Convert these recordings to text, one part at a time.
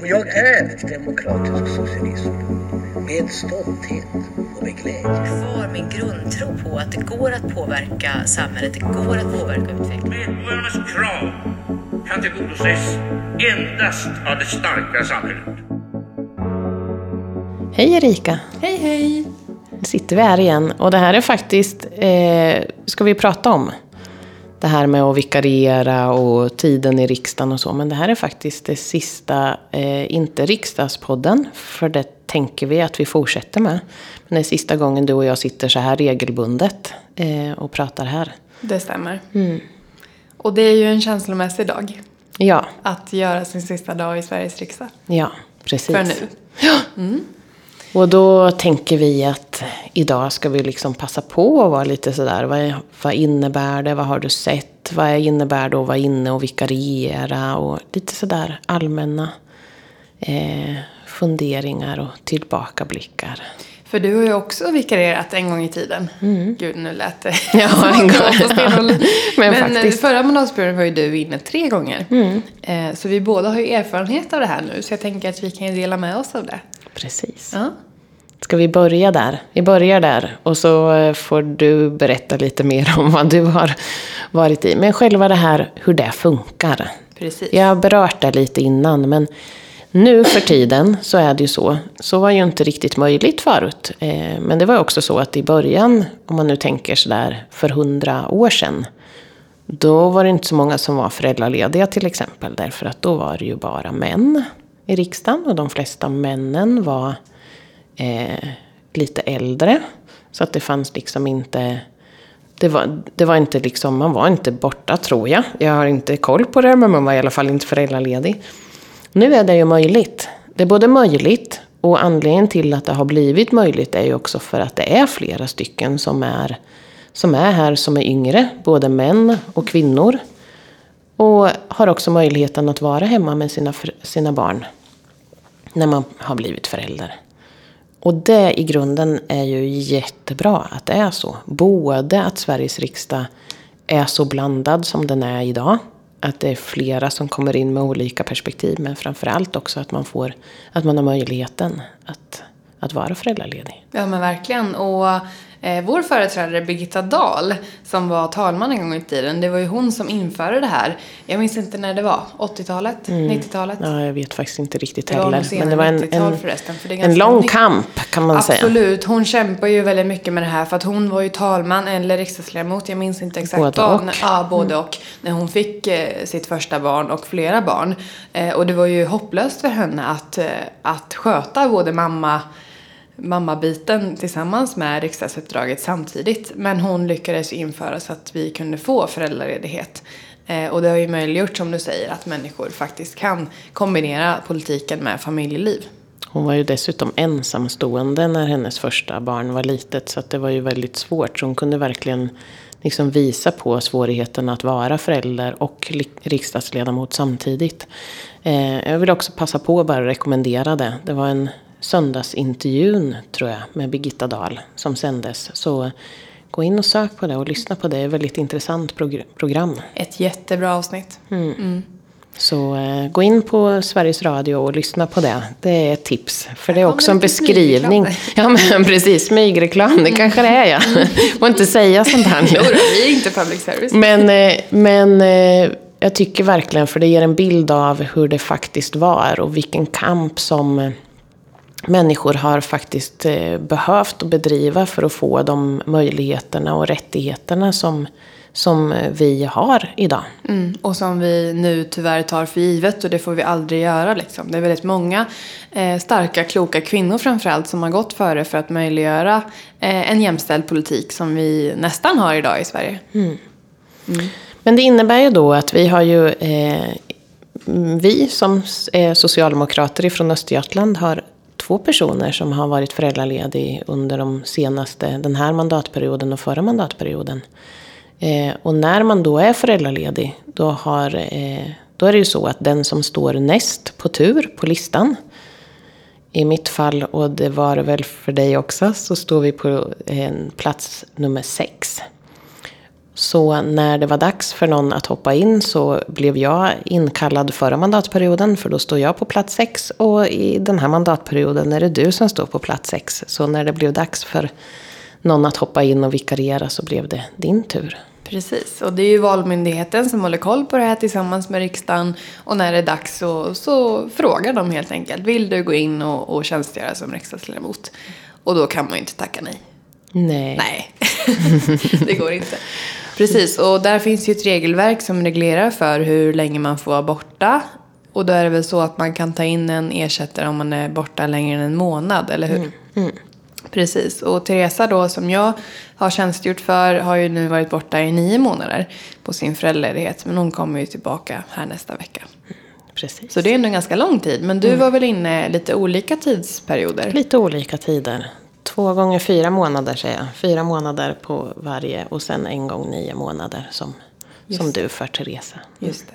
Och jag är demokratisk socialism med stolthet och med glädje. Kvar min grundtro på att det går att påverka samhället, det går att påverka utvecklingen. Medborgarnas krav kan tillgodoses endast av det starka samhället. Hej Erika! Hej hej! Nu sitter vi här igen och det här är faktiskt, eh, ska vi prata om. Det här med att vikariera och tiden i riksdagen och så. Men det här är faktiskt det sista, eh, inte riksdagspodden. För det tänker vi att vi fortsätter med. Men det är sista gången du och jag sitter så här regelbundet eh, och pratar här. Det stämmer. Och det är ju en känslomässig dag. Ja, Att göra sin sista dag i Sveriges riksdag. ja, precis. För nu. Och då tänker vi att idag ska vi liksom passa på att vara lite sådär. Vad, vad innebär det? Vad har du sett? Vad innebär det att vara inne och vikariera? Och lite sådär allmänna eh, funderingar och tillbakablickar. För du har ju också vikarierat en gång i tiden. Gud, nu lät det Ja, en gång. stenhåll. Men Men, faktiskt. Mm. eh, förra mandatperioden var ju du inne tre gånger. Eh, Så vi båda har ju erfarenhet av det här nu. Så jag tänker att vi kan ju dela med oss av det. Precis. Ja. Ska vi börja där? Vi börjar där. Och så eh, får du berätta lite mer om vad du har varit i. Men själva det här, hur det funkar. Precis. Jag har berört det lite innan, men nu för tiden så är det ju så. Så var ju inte riktigt möjligt förut. Eh, Men det var också så att i början, om man nu tänker sådär för hundra år sedan, då var det inte så många som var föräldralediga till exempel. Därför att då var det ju bara män i riksdagen och de flesta männen var eh, lite äldre. Så att det fanns liksom inte... Det var, det var inte liksom, man var inte borta tror jag. Jag har inte koll på det, men man var i alla fall inte föräldraledig. Nu är det ju möjligt. Det är både möjligt och anledningen till att det har blivit möjligt är ju också för att det är flera stycken som är, som är här som är yngre. Både män och kvinnor. Och har också möjligheten att vara hemma med sina, sina barn. När man har blivit förälder. Och det i grunden är ju jättebra att det är så. Både att Sveriges riksdag är så blandad som den är idag. Att det är flera som kommer in med olika perspektiv. Men framförallt också att man, får, att man har möjligheten att, att vara föräldraledig. Ja men verkligen. Och eh, vår företrädare Birgitta Dahl som var talman en gång i tiden. Det var ju hon som införde det här. Jag minns inte när det var. 80-talet? 90-talet? Ja, jag vet faktiskt inte riktigt Det heller. senare Men det var en, 90-tal en, förresten, för det en lång nytt. kamp kan man säga. Absolut. Hon kämpar ju väldigt mycket med det här för att hon var ju talman eller riksdagsledamot. Jag minns inte exakt. Både och. Mm. Ja, både och. När hon fick eh, sitt första barn och flera barn. Eh, och det var ju hopplöst för henne att, eh, att sköta både mamma mammabiten tillsammans med riksdagsuppdraget samtidigt. Men hon lyckades införa så att vi kunde få föräldraledighet. Eh, och det har ju möjliggjort, som du säger, att människor faktiskt kan kombinera politiken med familjeliv. Hon var ju dessutom ensamstående när hennes första barn var litet. Så att det var ju väldigt svårt. Så hon kunde verkligen liksom visa på svårigheten att vara förälder och riksdagsledamot samtidigt. Eh, jag vill också passa på att bara rekommendera det. Det var en söndagsintervjun, tror jag, med Birgitta Dahl som sändes. Så gå in och sök på det och lyssna på det. Det är ett väldigt intressant progr- program. Ett jättebra avsnitt. Så eh, gå in på Sveriges Radio och lyssna på det. Det är ett tips. För det är också en beskrivning. Ja men precis, smygreklam. Det kanske det är ja. Får inte säga sånt här Jo, nu. då, vi är inte public service. Men, eh, men eh, jag tycker verkligen, för det ger en bild av hur det faktiskt var och vilken kamp som eh, människor har faktiskt eh, behövt bedriva för att få de möjligheterna och rättigheterna som, som eh, vi har idag. Mm, och som vi nu tyvärr tar för givet och det får vi aldrig göra. Liksom. Det är väldigt många eh, starka, kloka kvinnor framförallt som har gått före för att möjliggöra eh, en jämställd politik som vi nästan har idag i Sverige. Men det innebär ju då att vi har ju, eh, vi som är socialdemokrater ifrån Östergötland har två personer som har varit föräldraledig under de senaste, den här mandatperioden och förra mandatperioden. Eh, och när man då är föräldraledig, då, har, eh, då är det ju så att den som står näst på tur på listan, i mitt fall, och det var det väl för dig också, så står vi på eh, plats nummer sex. Så när det var dags för någon att hoppa in så blev jag inkallad förra mandatperioden för då står jag på plats sex och i den här mandatperioden är det du som står på plats sex. Så när det blev dags för någon att hoppa in och vikariera så blev det din tur. Precis, och det är ju Valmyndigheten som håller koll på det här tillsammans med riksdagen. Och när det är dags så, så frågar de helt enkelt, vill du gå in och, och tjänstgöra som riksdagsledamot? Och då kan man ju inte tacka nej. Nej. Nej, det går inte. Precis, och där finns ju ett regelverk som reglerar för hur länge man får vara borta. Och då är det väl så att man kan ta in en ersättare om man är borta längre än en månad, eller hur? Precis, och Teresa då som jag har tjänstgjort för har ju nu varit borta i nio månader på sin föräldraledighet. Men hon kommer ju tillbaka här nästa vecka. Precis. Så det är ändå en ganska lång tid. Men du var väl inne lite olika tidsperioder? Lite olika tider. Två gånger fyra månader säger jag. Fyra månader på varje och sen en gång nio månader som, som du för Teresa. Just det.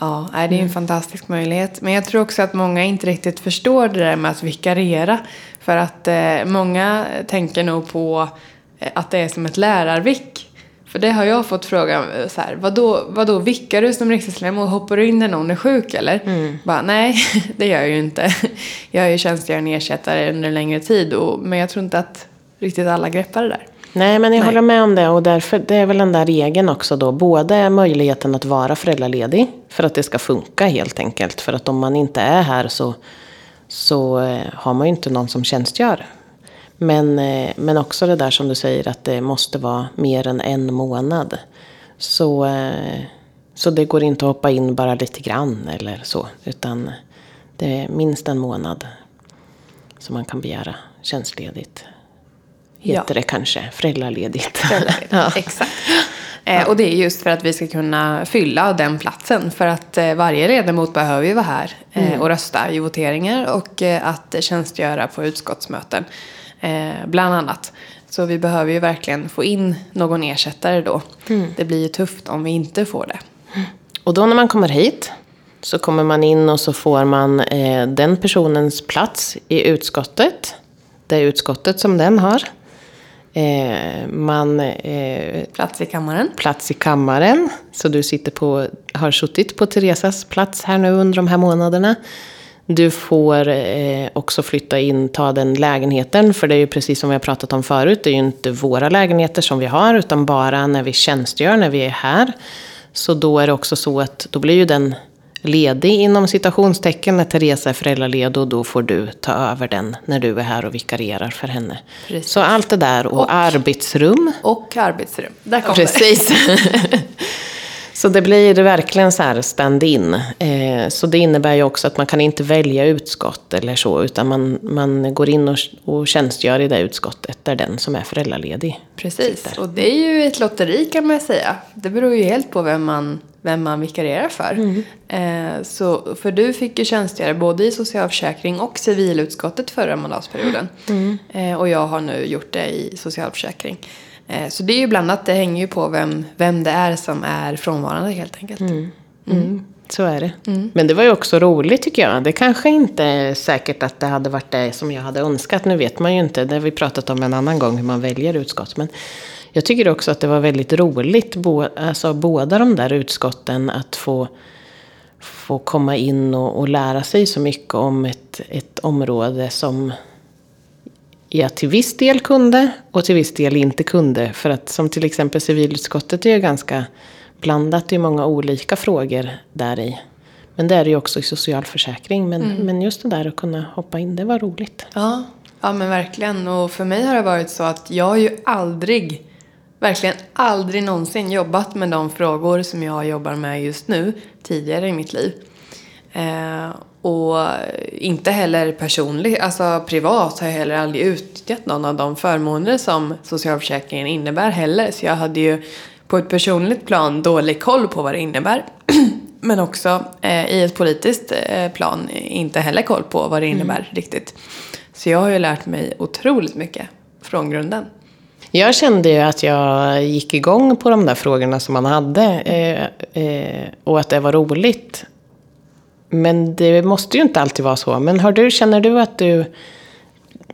Ja, det är en fantastisk möjlighet. Men jag tror också att många inte riktigt förstår det där med att vikariera. För att eh, många tänker nog på eh, att det är som ett lärarvik. För det har jag fått frågan eh, så här, vadå, vadå vickar du som riksdagsledamot? Hoppar du in när någon är sjuk eller? Bara, nej, det gör jag ju inte. Jag är ju tjänstgörande ersättare under en längre tid. Och, men jag tror inte att riktigt alla greppar det där. Nej, men jag Nej. håller med om det. Och därför, det är väl den där regeln också då. Både möjligheten att vara föräldraledig. För att det ska funka helt enkelt. För att om man inte är här så, så eh, har man ju inte någon som tjänstgör. Men, eh, men också det där som du säger att det måste vara mer än en månad. Så, eh, så det går inte att hoppa in bara lite grann eller så. Utan det är minst en månad som man kan begära tjänstledigt. Heter Ja. det kanske. Föräldraledigt. Föräldraledigt. ja. Exakt. Eh, och det är just för att vi ska kunna fylla den platsen. För att varje ledamot behöver ju vara här eh, och rösta i voteringar och att tjänstgöra på utskottsmöten. Eh, bland annat. Så vi behöver ju verkligen få in någon ersättare då. Det blir ju tufft om vi inte får det. Och då när man kommer hit så kommer man in och så får man eh, den personens plats i utskottet. Det utskottet som den har. Eh, man eh, Plats i kammaren. plats i kammaren. Så du sitter på, har suttit på Teresas plats här nu under de här månaderna. Du får eh, också flytta in, ta den lägenheten. För det är ju precis som vi har pratat om förut. Det är ju inte våra lägenheter som vi har. Utan bara när vi tjänstgör, när vi är här. Så då är det också så att då blir ju den ledig inom citationstecken när Teresa är föräldraledig. Och då får du ta över den när du är här och vikarierar för henne. Precis. Så allt det där och, Och- arbetsrum. Och arbetsrum. Där kommer det. Så det blir verkligen så här stand-in. Eh, så det innebär ju också att man kan inte välja utskott eller så, utan man, man går in och, och tjänstgör i det utskottet där den som är föräldraledig Precis, sitter. och det är ju ett lotteri kan man säga. Det beror ju helt på vem man, vem man vikarierar för. Eh, så, för du fick ju tjänstgöra både i socialförsäkring och civilutskottet förra mandatperioden. Eh, och jag har nu gjort det i socialförsäkring. Eh, så det är ju blandat, det hänger ju på vem, vem det är som är frånvarande helt enkelt. Mm, så är det. Men det var ju också roligt tycker jag. Det kanske inte är säkert att det hade varit det som jag hade önskat. Nu vet man ju inte. Det har vi pratat om en annan gång hur man väljer utskott. Men jag tycker också att det var väldigt roligt, bo, alltså båda de där utskotten, att få, få komma in och, och lära sig så mycket om ett, ett område som jag till viss del kunde och till viss del inte kunde. För att som till exempel civilutskottet är ju ganska blandat. Det är många olika frågor där i. Men det är det ju också i socialförsäkring. Men, men just det där att kunna hoppa in, det var roligt. Ja, ja men verkligen. Och för mig har det varit så att jag har ju aldrig, verkligen aldrig någonsin jobbat med de frågor som jag jobbar med just nu tidigare i mitt liv. Eh, och inte heller personligt, alltså privat har jag heller aldrig utnyttjat någon av de förmåner som socialförsäkringen innebär heller. Så jag hade ju på ett personligt plan dålig koll på vad det innebär. Men också eh, i ett politiskt eh, plan inte heller koll på vad det innebär riktigt. Så jag har ju lärt mig otroligt mycket från grunden. Jag kände ju att jag gick igång på de där frågorna som man hade. Eh, eh, och att det var roligt. Men det måste ju inte alltid vara så. Men har du, känner du att du...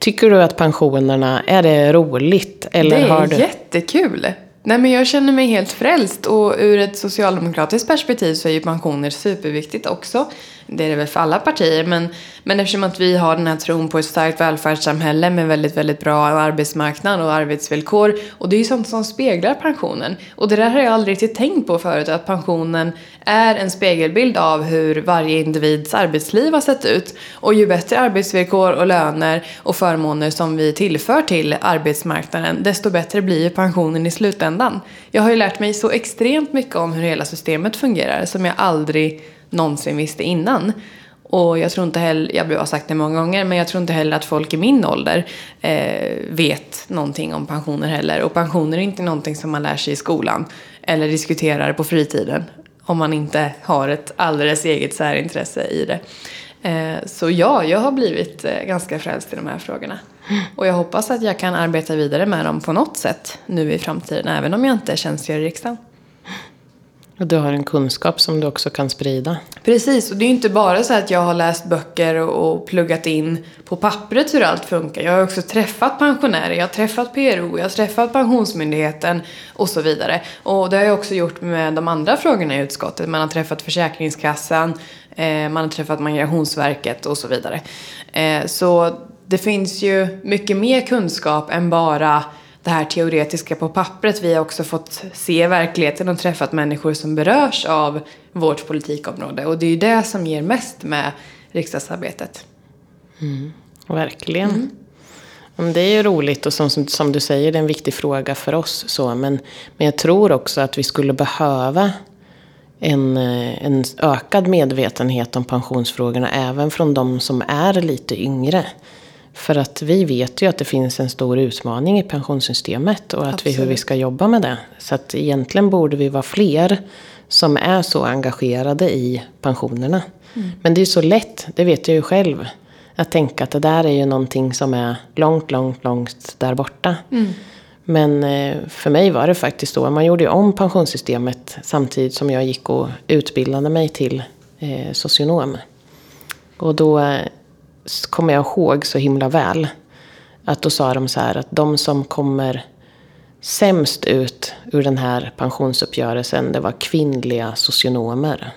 Tycker du att pensionerna, är det roligt? Eller det är har du... jättekul. Nej men jag känner mig helt frälst och ur ett socialdemokratiskt perspektiv så är ju pensioner superviktigt också. Det är det väl för alla partier men, men eftersom att vi har den här tron på ett starkt välfärdssamhälle med väldigt, väldigt bra arbetsmarknad och arbetsvillkor och det är ju sånt som speglar pensionen. Och det där har jag aldrig riktigt tänkt på förut att pensionen är en spegelbild av hur varje individs arbetsliv har sett ut. Och ju bättre arbetsvillkor och löner och förmåner som vi tillför till arbetsmarknaden desto bättre blir ju pensionen i slutändan. Jag har ju lärt mig så extremt mycket om hur hela systemet fungerar som jag aldrig någonsin visste innan. Och jag tror inte heller, jag har sagt det många gånger, men jag tror inte heller att folk i min ålder eh, vet någonting om pensioner heller. Och pensioner är inte någonting som man lär sig i skolan eller diskuterar på fritiden. Om man inte har ett alldeles eget särintresse i det. Eh, så ja, jag har blivit eh, ganska frälst i de här frågorna. Och jag hoppas att jag kan arbeta vidare med dem på något sätt nu i framtiden, även om jag inte tjänstgör i riksdagen. Och du har en kunskap som du också kan sprida. Precis, och det är ju inte bara så att jag har läst böcker och pluggat in på pappret hur allt funkar. Jag har också träffat pensionärer, jag har träffat PRO, jag har träffat Pensionsmyndigheten och så vidare. Och det har jag också gjort med de andra frågorna i utskottet. Man har träffat Försäkringskassan, eh, man har träffat Migrationsverket och så vidare. Eh, så det finns ju mycket mer kunskap än bara det här teoretiska på pappret. Vi har också fått se verkligheten och träffat människor som berörs av vårt politikområde. Och det är ju det som ger mest med riksdagsarbetet. Mm, verkligen. Mm. Det är ju roligt och som, som du säger, det är en viktig fråga för oss. Så, men, men jag tror också att vi skulle behöva en, en ökad medvetenhet om pensionsfrågorna även från de som är lite yngre. För att vi vet ju att det finns en stor utmaning i pensionssystemet och att vi, hur vi ska jobba med det. Så att egentligen borde vi vara fler som är så engagerade i pensionerna. Mm. Men det är så lätt, det vet jag ju själv, att tänka att det där är ju någonting som är långt, långt, långt där borta. Mm. Men eh, för mig var det faktiskt så. Man gjorde ju om pensionssystemet samtidigt som jag gick och utbildade mig till eh, socionom. Och då eh, kommer jag ihåg så himla väl. Att då sa de så här att de som kommer sämst ut ur den här pensionsuppgörelsen, det var kvinnliga socionomer.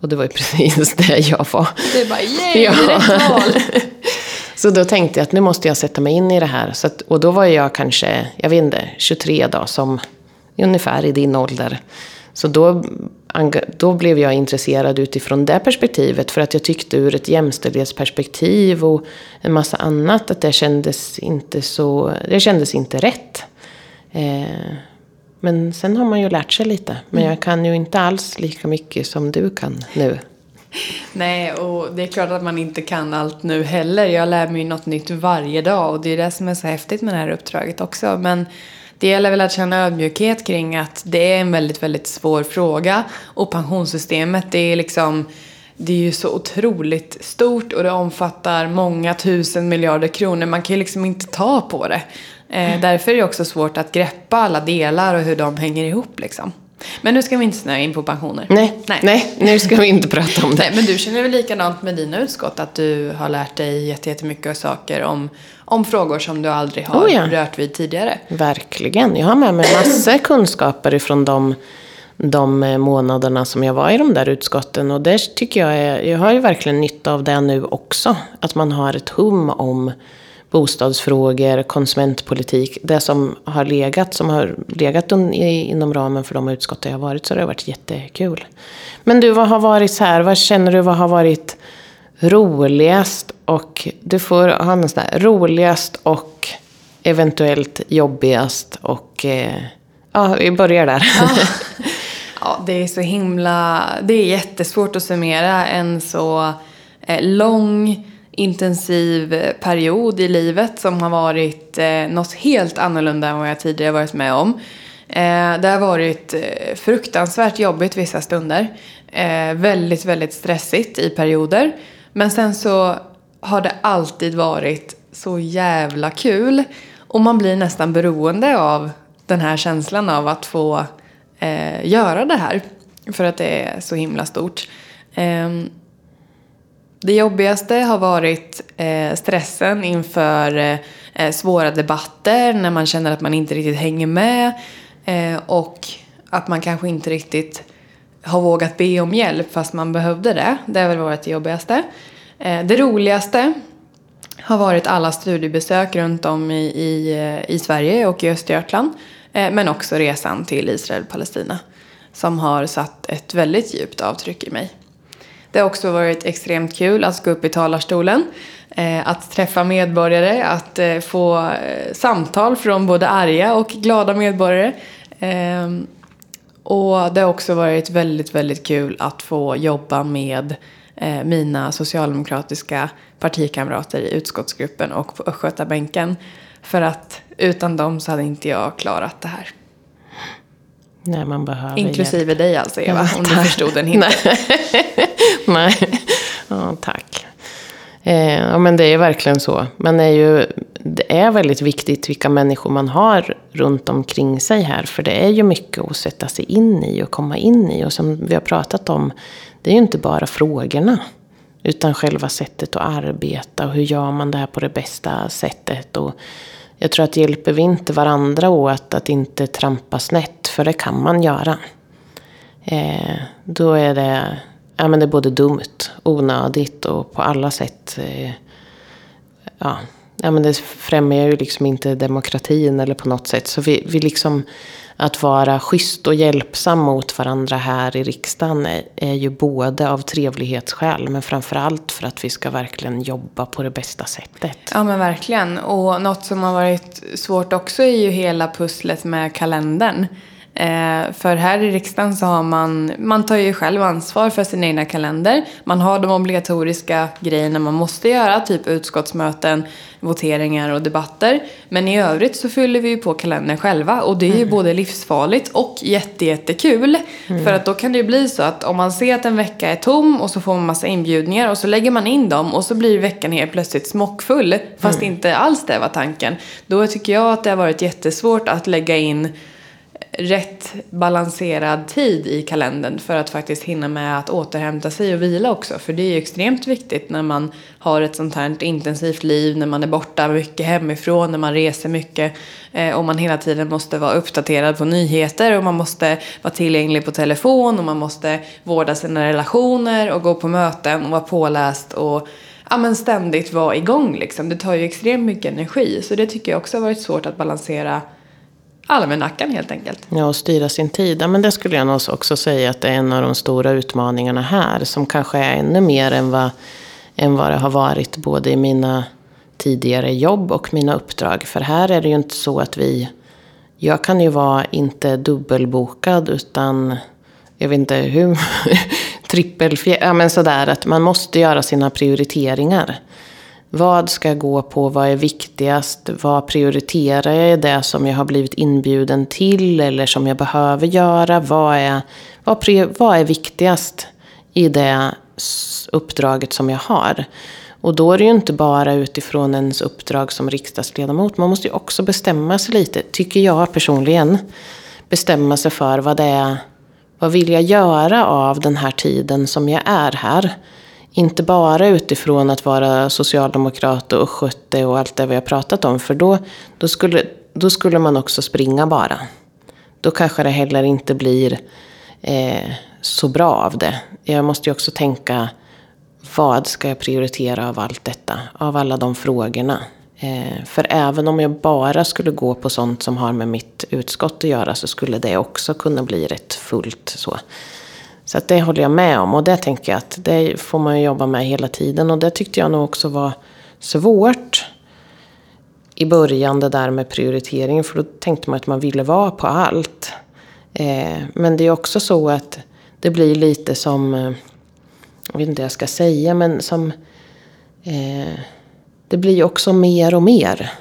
Och det var ju precis det jag var. Det var yay, ja. rätt val! så då tänkte jag att nu måste jag sätta mig in i det här. Att, och då var jag kanske, jag vet inte, 23 då, som ungefär i din ålder. Så då då blev jag intresserad utifrån det perspektivet. För att jag tyckte ur ett jämställdhetsperspektiv och en massa annat att det kändes inte så, det kändes inte rätt. Eh, men sen har man ju lärt sig lite. Men jag kan ju inte alls lika mycket som du kan nu. Nej, och det är klart att man inte kan allt nu heller. Jag lär mig något nytt varje dag och det är det som är så häftigt med det här uppdraget också. Men det gäller väl att känna ödmjukhet kring att det är en väldigt, väldigt svår fråga. Och pensionssystemet, det är liksom det är ju så otroligt stort och det omfattar många tusen miljarder kronor. Man kan ju liksom inte ta på det. Eh, mm. Därför är det också svårt att greppa alla delar och hur de hänger ihop liksom. Men nu ska vi inte snöa in på pensioner. Nej, nej. nej nu ska vi inte prata om det. Nej, men du känner väl likadant med dina utskott? Att du har lärt dig jättemycket saker om, om frågor som du aldrig har oh ja. rört vid tidigare? Verkligen. Jag har med mig massor kunskaper ifrån de, de månaderna som jag var i de där utskotten. Och det tycker jag är, jag har ju verkligen nytta av det nu också. Att man har ett hum om bostadsfrågor, konsumentpolitik. Det som har legat, som har legat inom ramen för de utskott jag har varit så det har varit jättekul. Men du, vad har varit så här, vad känner du, vad har varit roligast och du får ha en sån där roligast och eventuellt jobbigast och eh, ja, vi börjar där. Ja. ja, det är så himla, det är jättesvårt att summera en så eh, lång intensiv eh, period i livet som har varit eh, något helt annorlunda än vad jag tidigare varit med om. Eh, det har varit eh, fruktansvärt jobbigt vissa stunder. Eh, väldigt, väldigt stressigt i perioder. Men sen så har det alltid varit så jävla kul. Och man blir nästan beroende av den här känslan av att få eh, göra det här. För att det är så himla stort. Ehm, det jobbigaste har varit eh, stressen inför eh, eh, svåra debatter, när man känner att man inte riktigt hänger med. Eh, och att man kanske inte riktigt har vågat be om hjälp fast man behövde det. Det har väl varit det jobbigaste. Eh, det roligaste har varit alla studiebesök runt om i, i, eh, i Sverige och i Östergötland. Eh, men också resan till Israel och Palestina Som har satt ett väldigt djupt avtryck i mig. Det har också varit extremt kul att gå upp i talarstolen. Eh, att träffa medborgare, att eh, få eh, samtal från både arga och glada medborgare. Ehm, och det har också varit väldigt, väldigt kul att få jobba med mina socialdemokratiska partikamrater i utskottsgruppen och på Östgötabänken. För att utan dem så hade inte jag klarat det här. Nej, man behöver Inklusive hjälp. dig alltså Eva, Ja, om du förstod den inte. Nej, ja, tack. Eh, ja, men det är verkligen så. Man är ju, det är väldigt viktigt vilka människor man har runt omkring sig här. För det är ju mycket att sätta sig in i och komma in i. Och som vi har pratat om, det är ju inte bara frågorna. Utan själva sättet att arbeta och hur gör man det här på det bästa sättet. Och jag tror att hjälper vi inte varandra åt att inte trampa snett, för det kan man göra. Eh, då är det, ja, men det är både dumt, onödigt och på alla sätt eh, ja, ja, men det främjar ju liksom inte demokratin eller på något sätt. Så vi, vi liksom, att vara schysst och hjälpsam mot varandra här i riksdagen är, är ju både av trevlighetsskäl men framförallt för att vi ska verkligen jobba på det bästa sättet. Ja men verkligen. Och något som har varit svårt också är ju hela pusslet med kalendern. Eh, för här i riksdagen så har man, man tar ju själv ansvar för sin egna kalender. Man har de obligatoriska grejerna man måste göra, typ utskottsmöten, voteringar och debatter. Men i övrigt så fyller vi ju på kalendern själva och det är ju både livsfarligt och jättejättekul. För att då kan det ju bli så att om man ser att en vecka är tom och så får man massa inbjudningar och så lägger man in dem och så blir veckan helt plötsligt smockfull fast inte alls det var tanken. Då tycker jag att det har varit jättesvårt att lägga in rätt balanserad tid i kalendern för att faktiskt hinna med att återhämta sig och vila också. För det är ju extremt viktigt när man har ett sånt här intensivt liv, när man är borta mycket hemifrån, när man reser mycket eh, och man hela tiden måste vara uppdaterad på nyheter och man måste vara tillgänglig på telefon och man måste vårda sina relationer och gå på möten och vara påläst och ja, men ständigt vara igång liksom. Det tar ju extremt mycket energi så det tycker jag också har varit svårt att balansera almanackan helt enkelt. Ja, och styra sin tid. Ja, men det skulle jag nog också säga att det är en av de stora utmaningarna här. Som kanske är ännu mer än vad, än vad det har varit både i mina tidigare jobb och mina uppdrag. För här är det ju inte så att vi... Jag kan ju vara inte dubbelbokad utan jag vet inte hur... trippelfjär... Ja men sådär att man måste göra sina prioriteringar. Vad ska jag gå på? Vad är viktigast? Vad prioriterar jag i det som jag har blivit inbjuden till eller som jag behöver göra? Vad är, vad, vad är viktigast i det uppdraget som jag har? Och då är det ju inte bara utifrån ens uppdrag som riksdagsledamot. Man måste ju också bestämma sig lite, tycker jag personligen. Bestämma sig för vad det är, vad vill jag göra av den här tiden som jag är här? Inte bara utifrån att vara socialdemokrat och skötte och allt det vi har pratat om. För då, då, skulle, då skulle man också springa bara. Då kanske det heller inte blir eh, så bra av det. Jag måste ju också tänka, vad ska jag prioritera av allt detta? Av alla de frågorna. Eh, för även om jag bara skulle gå på sånt som har med mitt utskott att göra så skulle det också kunna bli rätt fullt så. Så att det håller jag med om och det tänker jag att det får man ju jobba med hela tiden. Och det tyckte jag nog också var svårt i början det där med prioritering. För då tänkte man att man ville vara på allt. Eh, men det är också så att det blir lite som, eh, jag vet inte vad jag ska säga, men som eh, det blir också mer och mer.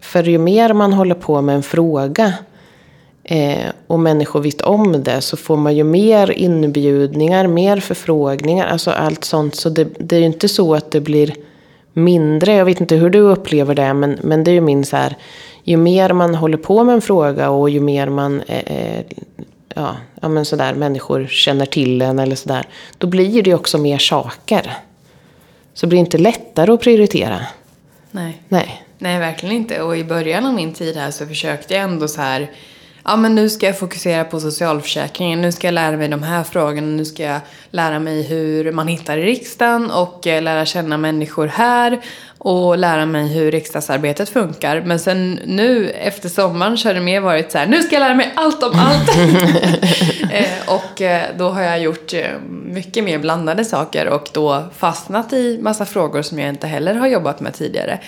För ju mer man håller på med en fråga eh, och människor vet om det så får man ju mer inbjudningar, mer förfrågningar, alltså allt sånt. Så det, det är ju inte så att det blir mindre. Jag vet inte hur du upplever det, men, men det är ju min så här, ju mer man håller på med en fråga och ju mer man eh, ja, ja, men sådär, människor känner till en eller sådär, då blir det ju också mer saker. Så det blir inte lättare att prioritera. Nej. Nej. Nej, verkligen inte. Och i början av min tid här så försökte jag ändå så här ja men nu ska jag fokusera på socialförsäkringen, nu ska jag lära mig de här frågorna, nu ska jag lära mig hur man hittar i riksdagen och eh, lära känna människor här och lära mig hur riksdagsarbetet funkar. Men sen nu efter sommaren så har det mer varit så här, nu ska jag lära mig allt om allt. eh, och eh, då har jag gjort mycket mer blandade saker och då fastnat i massa frågor som jag inte heller har jobbat med tidigare.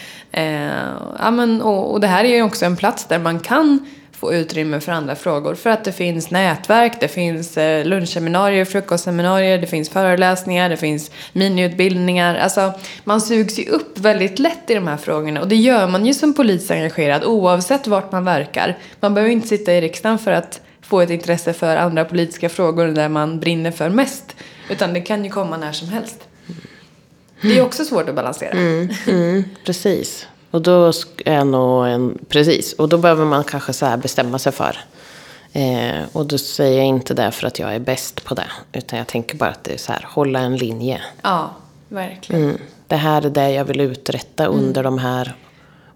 Ja, men, och, och det här är ju också en plats där man kan få utrymme för andra frågor. För att det finns nätverk, det finns eh, lunchseminarier, frukostseminarier, det finns föreläsningar, det finns miniutbildningar. Alltså, man sugs ju upp väldigt lätt i de här frågorna. Och det gör man ju som politiskt engagerad oavsett vart man verkar. Man behöver inte sitta i riksdagen för att få ett intresse för andra politiska frågor där man brinner för mest. Utan det kan ju komma när som helst. Det är också svårt att balansera. Mm, mm, precis. Och då är nog en, precis, och då behöver man kanske så bestämma sig för. Eh, och då säger jag inte det för att jag är bäst på det. Utan jag tänker bara att det är så här, hålla en linje. Ja, verkligen. Mm. Det här är det jag vill uträtta under de här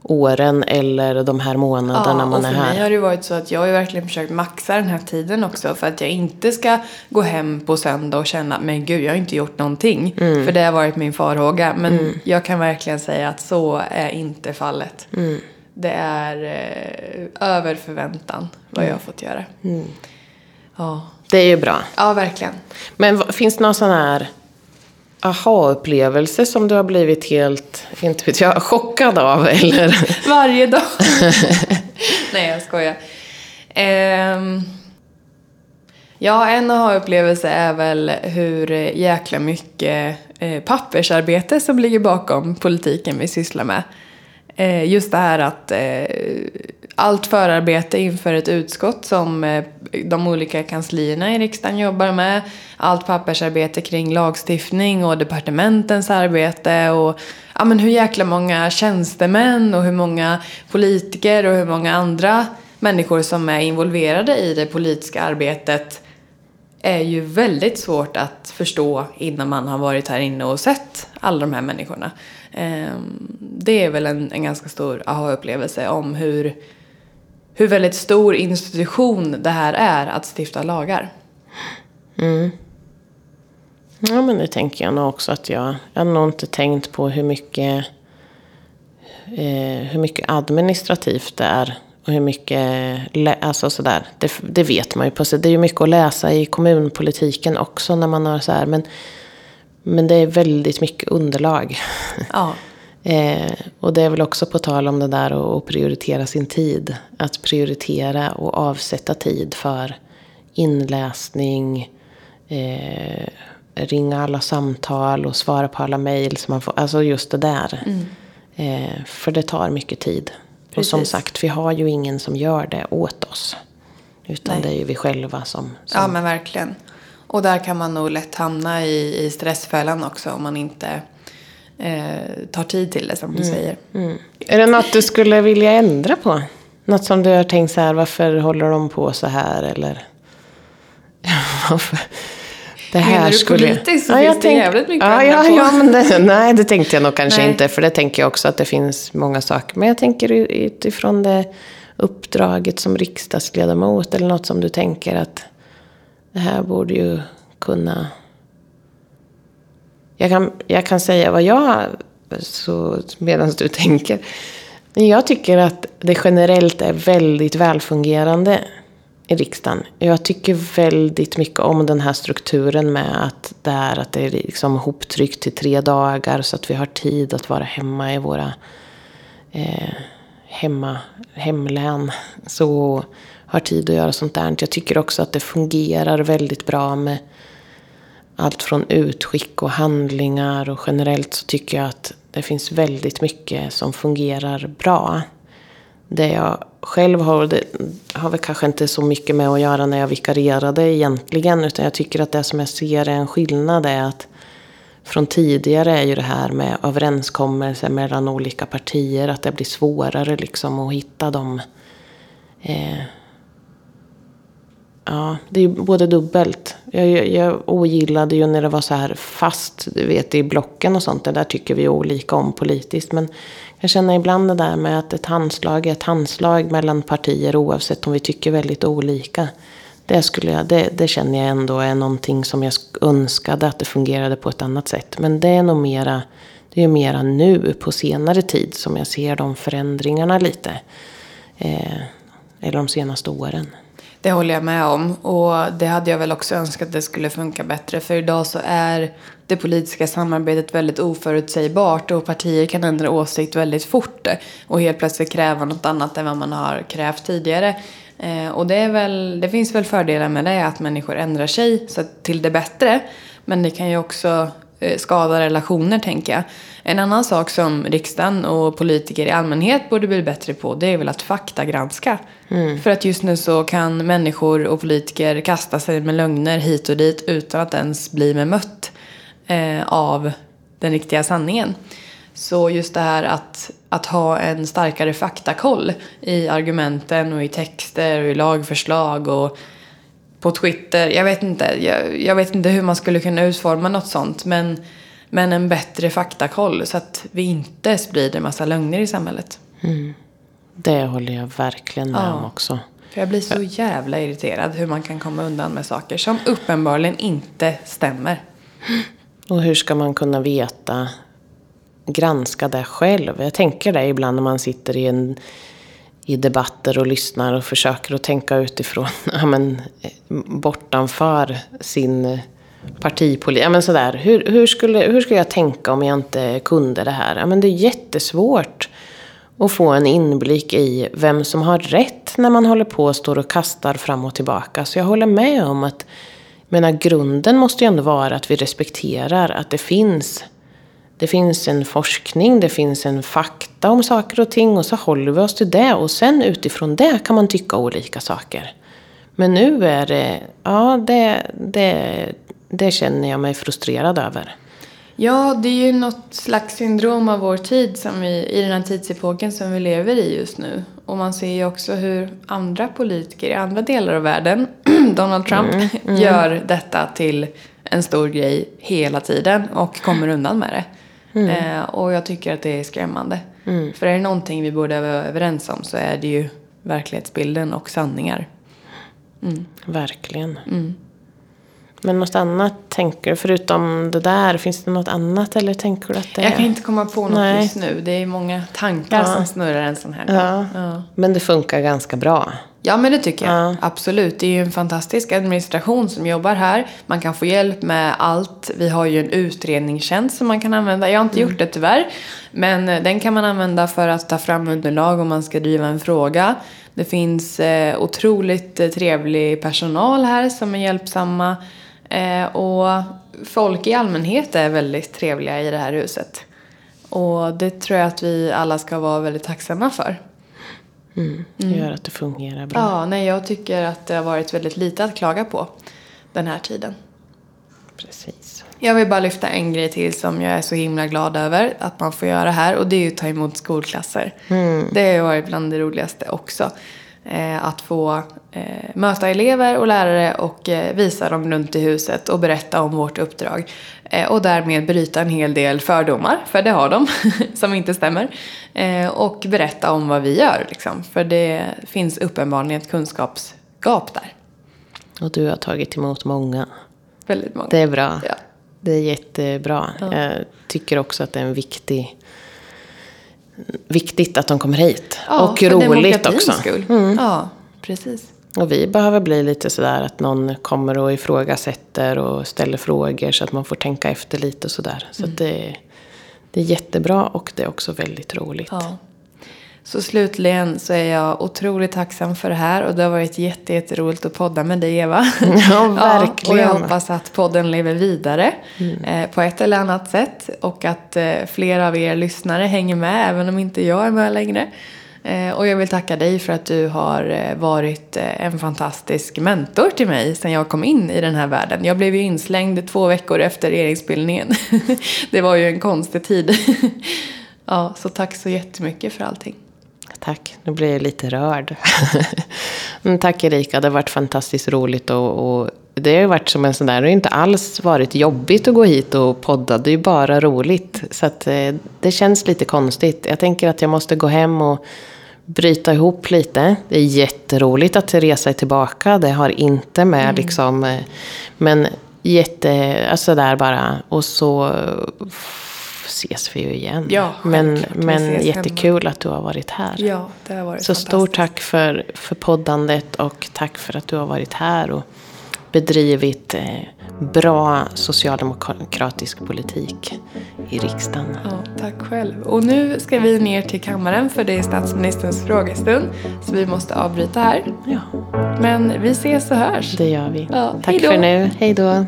åren eller de här månaderna Ja, man och är för mig här. har det varit så att jag har ju verkligen försökt maxa den här tiden också för att jag inte ska gå hem på söndag och känna men gud jag har inte gjort någonting. Mm. För det har varit min farhåga. Men jag kan verkligen säga att så är inte fallet. Mm. Det är eh, över förväntan vad jag har fått göra. Mm. Ja. Det är ju bra. ja, verkligen. Men finns det någon sån här aha-upplevelse som du har blivit helt, inte vet jag, chockad av? Eller? Varje dag. Nej, jag skojar. Um, ja, en aha-upplevelse är väl hur jäkla mycket eh, pappersarbete som ligger bakom politiken vi sysslar med. Eh, just det här att eh, allt förarbete inför ett utskott som eh, de olika kanslierna i riksdagen jobbar med. Allt pappersarbete kring lagstiftning och departementens arbete och ja, men hur jäkla många tjänstemän och hur många politiker och hur många andra människor som är involverade i det politiska arbetet är ju väldigt svårt att förstå innan man har varit här inne och sett alla de här människorna. Ehm, det är väl en, en ganska stor aha-upplevelse om hur, hur väldigt stor institution det här är att stifta lagar. Ja, men det tänker jag nog också att jag... Jag har nog inte tänkt på hur mycket, eh, hur mycket administrativt det är. Och hur mycket... Alltså sådär. Det, det vet man ju på sig. Det är ju mycket att läsa i kommunpolitiken också när man har så här. Men, men det är väldigt mycket underlag. Ja, Eh, och det är väl också på tal om det där att prioritera sin tid. Att prioritera och avsätta tid för inläsning, eh, ringa alla samtal och svara på alla mejl. som man får- Alltså just det där. Eh, för det tar mycket tid. Och som Precis. sagt, vi har ju ingen som gör det åt oss. Utan Nej. det är ju vi själva som... som ja men verkligen. Och där kan man nog lätt hamna i, i stressfällan också om man inte eh, tar tid till det som du säger. Mm. Är det något du skulle vilja ändra på? Något som du har tänkt så här, varför håller de på så här? Eller? Det Menar du politiskt så jag finns det jävligt mycket ja, att ja, på. ja, men det, Nej, det tänkte jag nog kanske Nej. inte. För det tänker jag också att det finns många saker. Men jag tänker utifrån det uppdraget som riksdagsledamot. Eller något som du tänker att det här borde ju kunna jag kan, jag kan säga vad jag, så medan du tänker. Jag tycker att det generellt är väldigt välfungerande i riksdagen. Jag tycker väldigt mycket om den här strukturen med att det är, att det är liksom hoptryckt till tre dagar så att vi har tid att vara hemma i våra eh, hemma, hemlän. Så har tid att göra sånt där. Jag tycker också att det fungerar väldigt bra med allt från utskick och handlingar och generellt så tycker jag att det finns väldigt mycket som fungerar bra. Det jag själv har, det har väl kanske inte så mycket med att göra när jag vikarierade egentligen utan jag tycker att det som jag ser är en skillnad är att från tidigare är ju det här med överenskommelser mellan olika partier att det blir svårare liksom att hitta de eh, Ja, det är både dubbelt. Jag, jag, jag ogillade ju när det var så här fast, du vet i blocken och sånt. Det där tycker vi olika om politiskt. Men jag känner ibland det där med att ett handslag är ett handslag mellan partier oavsett om vi tycker väldigt olika. Det, skulle jag, det, det känner jag ändå är någonting som jag önskade att det fungerade på ett annat sätt. Men det är nog mera, det är mera nu på senare tid som jag ser de förändringarna lite. Eh, eller de senaste åren. Det håller jag med om. Och det hade jag väl också önskat att det skulle funka bättre. För idag så är det politiska samarbetet väldigt oförutsägbart och partier kan ändra åsikt väldigt fort. Och helt plötsligt kräva något annat än vad man har krävt tidigare. Eh, och det, är väl, det finns väl fördelar med det, att människor ändrar sig så till det bättre. Men det kan ju också eh, skada relationer, tänker jag. En annan sak som riksdagen och politiker i allmänhet borde bli bättre på det är väl att faktagranska. Mm. För att just nu så kan människor och politiker kasta sig med lögner hit och dit utan att ens bli bemött eh, av den riktiga sanningen. Så just det här att, att ha en starkare faktakoll i argumenten och i texter och i lagförslag och på Twitter. Jag vet inte, jag, jag vet inte hur man skulle kunna utforma något sånt men men en bättre faktakoll så att vi inte sprider massa lögner i samhället. Mm. Det håller jag verkligen med ja. om också. För jag blir så jävla irriterad hur man kan komma undan med saker som uppenbarligen inte stämmer. Och hur ska man kunna veta, granska det själv? Jag tänker det ibland när man sitter i, en, i debatter och lyssnar och försöker att tänka utifrån, ja men bortanför sin partipolitik. Ja, men sådär. Hur, hur, skulle, hur skulle jag tänka om jag inte kunde det här? Ja, men det är jättesvårt att få en inblick i vem som har rätt när man håller på och står och kastar fram och tillbaka. Så jag håller med om att menar, grunden måste ju ändå vara att vi respekterar att det finns det finns en forskning, det finns en fakta om saker och ting och så håller vi oss till det och sen utifrån det kan man tycka olika saker. Men nu är det, ja det, det, det känner jag mig frustrerad över. Ja, det är ju något slags syndrom av vår tid som vi, i den här tidsepoken som vi lever i just nu. Och man ser ju också hur andra politiker i andra delar av världen, Donald Trump, mm, mm. gör detta till en stor grej hela tiden och kommer undan med det. Mm. Eh, och jag tycker att det är skrämmande. Mm. För är det någonting vi borde vara överens om så är det ju verklighetsbilden och sanningar. Mm. Verkligen. Men något annat tänker du? Förutom det där, finns det något annat eller tänker du att det är... Jag kan inte komma på något Nej. just nu. Det är många tankar ja. som snurrar en sån här ja. ja. Men det funkar ganska bra? Ja, men det tycker jag. Ja. Absolut. Det är ju en fantastisk administration som jobbar här. Man kan få hjälp med allt. Vi har ju en utredningstjänst som man kan använda. Jag har inte mm. gjort det tyvärr. Men eh, den kan man använda för att ta fram underlag om man ska driva en fråga. Det finns eh, otroligt eh, trevlig personal här som är hjälpsamma. Eh, och folk i allmänhet är väldigt trevliga i det här huset. Och det tror jag att vi alla ska vara väldigt tacksamma för. Mm, det gör att det fungerar bra. Ja, nej, jag tycker att det har varit väldigt lite att klaga på den här tiden. Precis. Jag vill bara lyfta en grej till som jag är så himla glad över att man får göra här. Och det är ju att ta emot skolklasser. Mm. Det har varit bland det roligaste också. Eh, att få eh, möta elever och lärare och eh, visa dem runt i huset och berätta om vårt uppdrag. Och därmed bryta en hel del fördomar, för det har de, som inte stämmer. Och berätta om vad vi gör, liksom, för det finns uppenbarligen ett kunskapsgap där. Och du har tagit emot många. Väldigt många. Det är bra. Ja. Det är jättebra. Ja. Jag tycker också att det är en viktig viktigt att de kommer hit. Ja, och roligt också. Skull. Mm. Ja, precis. Och vi behöver bli lite sådär att någon kommer och ifrågasätter och ställer frågor så att man får tänka efter lite och sådär. Så mm. det, det är jättebra och det är också väldigt roligt. Ja. Så slutligen så är jag otroligt tacksam för det här och det har varit jätteroligt att podda med dig Eva. Ja, verkligen. Ja, och jag hoppas att podden lever vidare mm. eh, på ett eller annat sätt och att eh, fler av er lyssnare hänger med även om inte jag är med längre. Eh, och jag vill tacka dig för att du har eh, varit eh, en fantastisk mentor till mig sen jag kom in i den här världen. Jag blev ju inslängd två veckor efter regeringsbildningen. det var ju en konstig tid. ja, så tack så jättemycket för allting. Tack. Nu blir jag lite rörd. Men tack Erika, det har varit fantastiskt roligt och, och det har ju varit som en sån där, det har inte alls varit jobbigt att gå hit och podda, det är ju bara roligt. Så att eh, det känns lite konstigt. Jag tänker att jag måste gå hem och bryta ihop lite. Det är jätteroligt att Teresa är tillbaka, det har inte med Mm. liksom, eh, men jätte, alltså där bara, och så ses vi ju igen. Ja, men men jättekul att du har varit här. Ja, det har varit Så stort tack för, för poddandet och tack för att du har varit här och bedrivit eh, bra socialdemokratisk politik i riksdagen. Ja, tack själv. Och nu ska vi ner till kammaren för det är statsministerns frågestund. Så vi måste avbryta här. Ja, Men vi ses och hörs. det gör vi. Ja, tack hej då. för nu. Hej då.